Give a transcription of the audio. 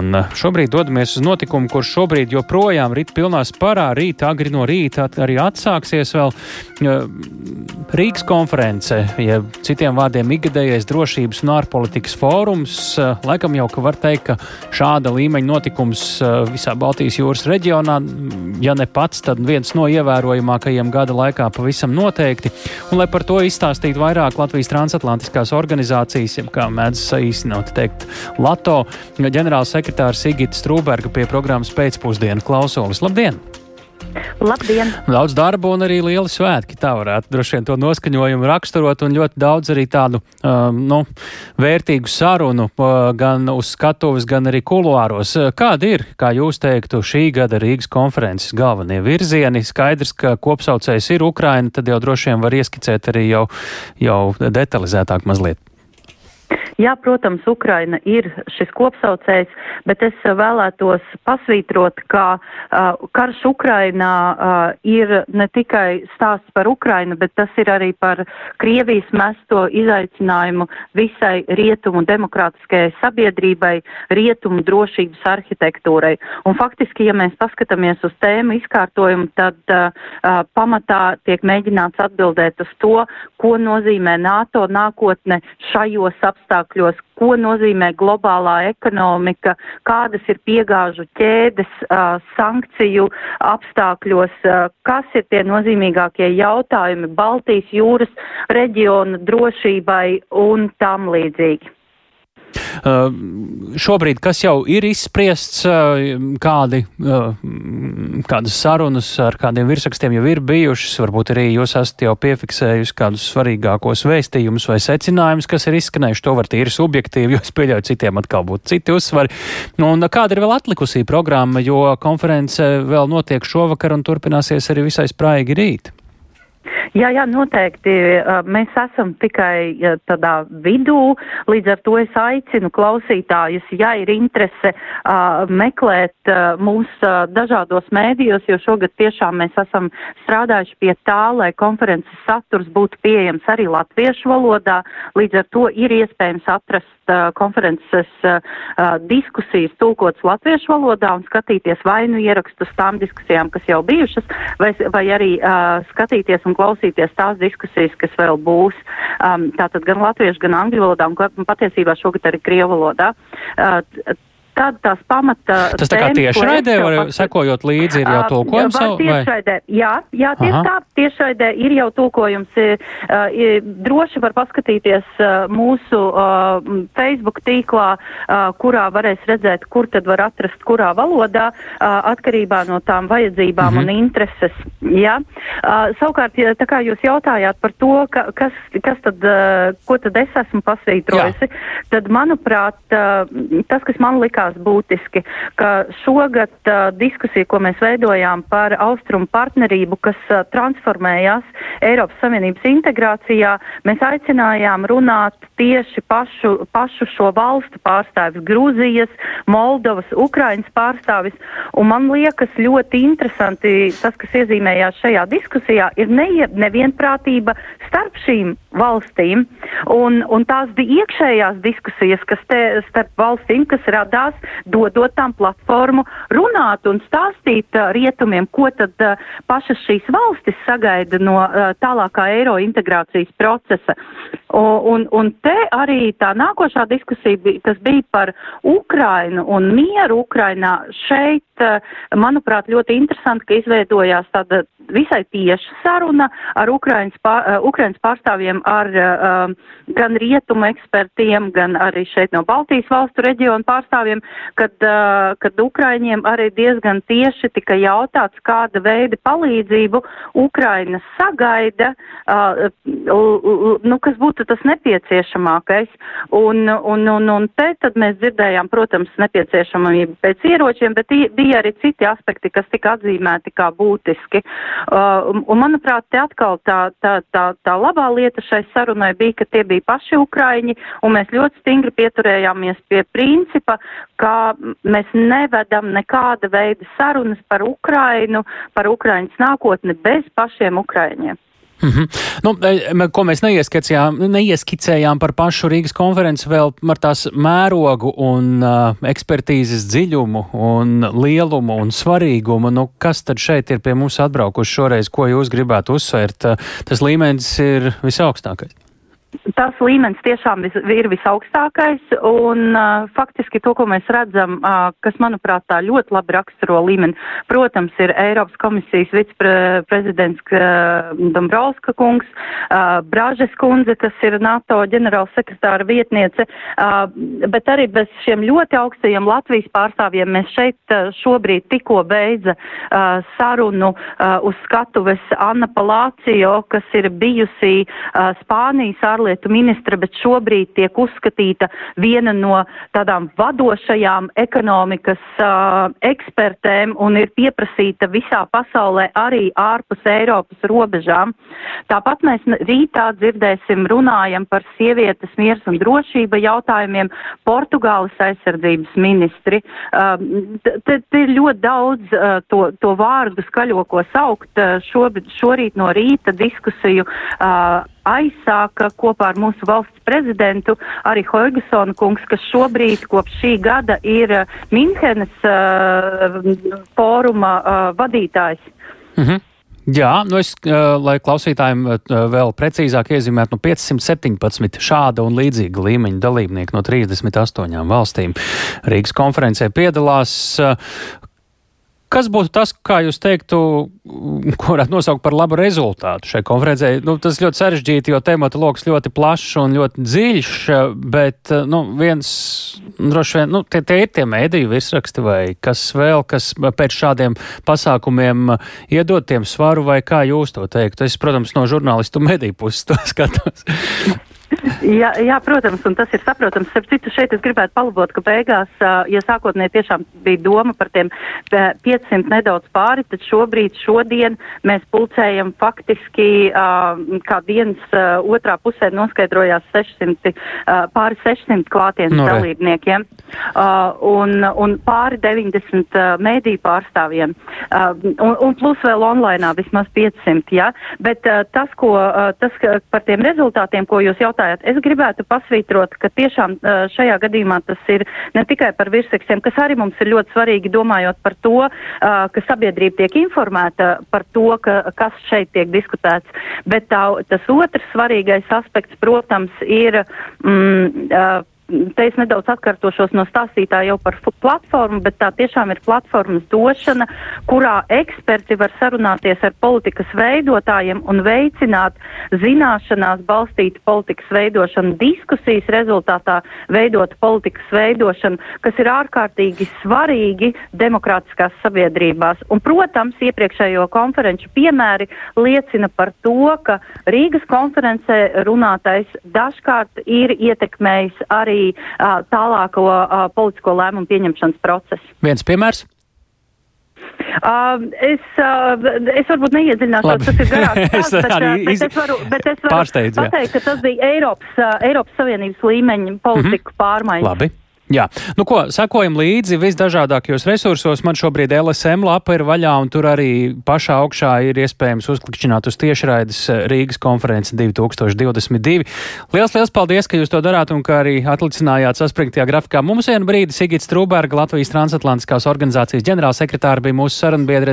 Un šobrīd dodamies uz notikumu, kurš šobrīd joprojām rit pilnā sparā. Rīt, agri no rīta arī atsāksies vēl Rīgas konference, ja citiem vārdiem ikgadējais drošības un ārpolitikas fórums. Laikam jau, ka var teikt, ka šāda līmeņa notikums visā Baltijas jūras reģionā, ja ne pats, tad viens no ievērojamākajiem gada laikā pavisam noteikti. Un, lai par to izstāstītu vairāk Latvijas transatlantiskās organizācijas, ja kā mēdz saīsinot teikt, LATO ģenerālsekretārs Sigita Strūberga pie programmas pēcpusdienu klausulis. Labdien! Labdien! Daudz darba un arī lieli svētki. Tā varētu droši vien to noskaņojumu raksturot, un ļoti daudz arī tādu um, nu, vērtīgu sarunu uh, gan uz skatuves, gan arī kuluāros. Kādi ir, kā jūs teiktu, šī gada Rīgas konferences galvenie virzieni? Skaidrs, ka kopsaucējs ir Ukraina, tad jau droši vien var ieskicēt arī jau, jau detalizētāk mazliet. Jā, protams, Ukraina ir šis kopsaucējs, bet es vēlētos pasvītrot, ka uh, karš Ukrainā uh, ir ne tikai stāsts par Ukrainu, bet tas ir arī par Krievijas mesto izaicinājumu visai rietumu demokrātiskajai sabiedrībai, rietumu drošības arhitektūrai. Un faktiski, ja mēs paskatāmies uz tēmu izkārtojumu, tad uh, pamatā tiek mēģināts atbildēt uz to, ko nozīmē NATO nākotne šajos apstākļos apstākļos, ko nozīmē globālā ekonomika, kādas ir piegāžu ķēdes, sankciju apstākļos, kas ir tie nozīmīgākie jautājumi Baltijas jūras reģiona drošībai un tam līdzīgi. Uh, šobrīd, kas jau ir izspriests, uh, kādi, uh, kādas sarunas ar kādiem virsrakstiem jau ir bijušas, varbūt arī jūs esat jau piefiksējusi kādus svarīgākos vēstījumus vai secinājumus, kas ir izskanējuši. To var tīri subjektīvi, jo es pieļauju citiem atkal būtu citi uzsvari. Nu, un kāda ir vēl atlikusī programma, jo konference vēl notiek šovakar un turpināsies arī visai spraigi rīt? Jā, jā, noteikti. Mēs esam tikai tādā vidū, līdz ar to es aicinu klausītājus, ja ir interese meklēt mūs dažādos mēdījos, jo šogad tiešām mēs esam strādājuši pie tā, lai konferences saturs būtu pieejams arī latviešu valodā, līdz ar to ir iespējams atrast konferences diskusijas tulkotas latviešu valodā un skatīties vai nu ierakstus tām diskusijām, kas jau bijušas, vai, vai arī skatīties un klausīties tās diskusijas, kas vēl būs. Tātad gan latviešu, gan angļu valodā un patiesībā šogad arī krievu valodā tad tās pamata. Tas tā kā tiešraidē, vai pat... sekojot līdzi, ir jau tulkojums? Vai tiešraidē, jā, jā, tieši tā, tiešraidē ir jau tulkojums. Droši var paskatīties mūsu Facebook tīklā, kurā varēs redzēt, kur tad var atrast, kurā valodā, atkarībā no tām vajadzībām mm -hmm. un intereses. Jā. Savukārt, tā kā jūs jautājāt par to, ka, kas, kas tad, ko tad es esmu pasvītrojusi, tad, manuprāt, tas, kas man likās likās būtiski, ka šogad uh, diskusija, ko mēs veidojām par austrumu partnerību, kas uh, transformējās Eiropas Savienības integrācijā, mēs aicinājām runāt tieši pašu, pašu šo valstu pārstāvis - Grūzijas, Moldovas, Ukrainas pārstāvis. Un man liekas ļoti interesanti tas, kas iezīmējās šajā diskusijā, ir ne, nevienprātība starp šīm valstīm. Un, un tās iekšējās diskusijas, kas te starp valstīm, kas radās dodot tam platformu runāt un stāstīt uh, rietumiem, ko tad uh, pašas šīs valstis sagaida no uh, tālākā eiro integrācijas procesa. Un, un te arī tā nākošā diskusija, bija, kas bija par Ukrainu un mieru Ukrainā, šeit, manuprāt, ļoti interesanti, ka izveidojās tāda visai tieša saruna ar Ukrainas, pār, Ukrainas pārstāvjiem, ar um, gan rietumu ekspertiem, gan arī šeit no Baltijas valstu reģionu pārstāvjiem, kad, uh, kad Ukraiņiem arī diezgan tieši tika jautāts, kāda veida palīdzību Ukraina sagaida, uh, nu, kas būtu tas nepieciešamākais. Un, un, un, un te tad mēs dzirdējām, protams, nepieciešamību pēc ieročiem, bet bija arī citi aspekti, kas tika atzīmēti kā būtiski. Uh, un, manuprāt, te atkal tā, tā, tā, tā labā lieta šai sarunai bija, ka tie bija paši Ukraiņi, un mēs ļoti stingri pieturējāmies pie principa, ka mēs nevedam nekāda veida sarunas par Ukrainu, par Ukrainas nākotni bez pašiem Ukraiņiem. Mm -hmm. nu, e, ko mēs neieskicējām par pašu Rīgas konferenci vēl ar tās mērogu un uh, ekspertīzes dziļumu un lielumu un svarīgumu. Nu, kas tad šeit ir pie mums atbraukuši šoreiz, ko jūs gribētu uzsvērt? Tas līmenis ir visaugstākais. Tas līmenis tiešām vis, ir visaugstākais, un uh, faktiski to, ko mēs redzam, uh, kas, manuprāt, tā ļoti labi raksturo līmeni, protams, ir Eiropas komisijas viceprezidents uh, Dombrovska kungs, uh, Bražes kundze, kas ir NATO ģenerālsekretāra vietniece, uh, bet arī bez šiem ļoti augstajiem Latvijas pārstāvjiem mēs šeit uh, šobrīd tikko beidza uh, sarunu uh, uz skatuves Anna Palācijo, kas ir bijusi uh, Spānijas ārlietu ārlietu ministra, bet šobrīd tiek uzskatīta viena no tādām vadošajām ekonomikas uh, ekspertēm un ir pieprasīta visā pasaulē arī ārpus Eiropas robežām. Tāpat mēs rītā dzirdēsim runājam par sievietes miers un drošība jautājumiem Portugāles aizsardzības ministri. Te, te ir ļoti daudz uh, to, to vārdu skaļo, ko saukt. Uh, šobrīd, šorīt no rīta diskusiju uh, aizsāka kopā ar mūsu valsts prezidentu arī Hoigasona kungs, kas šobrīd kopš šī gada ir uh, Minhenes uh, fóruma uh, vadītājs. Mm -hmm. Jā, nu es, lai klausītājiem vēl precīzāk iezīmētu, nu 517 šāda un līdzīga līmeņa dalībnieki no 38 valstīm Rīgas konferencē piedalās. Kas būtu tas, kā jūs teiktu, ko varētu nosaukt par labu rezultātu šai konferencē? Nu, tas ļoti sarežģīti, jo temata lokus ļoti plašs un ļoti dziļš, bet nu, viens, droši vien, nu, tie, tie ir tie mēdīju virsraksti vai kas vēl, kas pēc šādiem pasākumiem iedod tiem svaru vai kā jūs to teiktu? Es, protams, no žurnālistu mediju puses to skatos. Jā, jā, protams, un tas ir saprotams. Starp citu, šeit es gribētu palabot, ka beigās, ja sākotnēji tiešām bija doma par tiem 500 nedaudz pāri, tad šobrīd, šodien mēs pulcējam faktiski, kā dienas otrā pusē noskaidrojās 600, pāri 600 klātienes no, nu dalībniekiem un, un pāri 90 mēdī pārstāvjiem. Un, un plus vēl online vismaz 500, jā. Bet tas, ko, tas par tiem rezultātiem, ko jūs jautājat, es gribētu pasvītrot, ka tiešām šajā gadījumā tas ir ne tikai par virsrakstiem, kas arī mums ir ļoti svarīgi domājot par to, ka sabiedrība tiek informēta par to, ka, kas šeit tiek diskutēts, bet tā, tas otrs svarīgais aspekts, protams, ir mm, te es nedaudz atkārtošos no stāstītā jau par platformu, bet tā tiešām ir platformas došana, kurā eksperti var sarunāties ar politikas veidotājiem un veicināt zināšanās balstītu politikas veidošanu, diskusijas rezultātā veidot politikas veidošanu, kas ir ārkārtīgi svarīgi demokrātiskās sabiedrībās. Un, protams, iepriekšējo konferenču piemēri liecina par to, ka Rīgas konferencē runātais dažkārt ir ietekmējis arī arī uh, tālāko uh, politisko lēmumu pieņemšanas procesu. Viens piemērs. Uh, es, uh, es varbūt neiedziļināšos, tas ir garāks stāsts, bet, uh, bet es varu, bet es varu pateikt, ka tas bija Eiropas, uh, Eiropas Savienības līmeņa politiku mm -hmm. pārmaiņas. Labi. Jā, nu ko, sekojam līdzi visdažādākajos resursos. Man šobrīd LSM lapa ir vaļā, un tur arī pašā augšā ir iespējams uzklikšķināt uz tiešraides eh, Rīgas konferenci 2022. Liels, liels paldies, ka jūs to darāt un ka arī atlicinājāt saspringtajā grafikā. Mums vienu brīdi Sigits Trūberga, Latvijas transatlantiskās organizācijas ģenerālsekretāra, bija mūsu sarunbiedrene.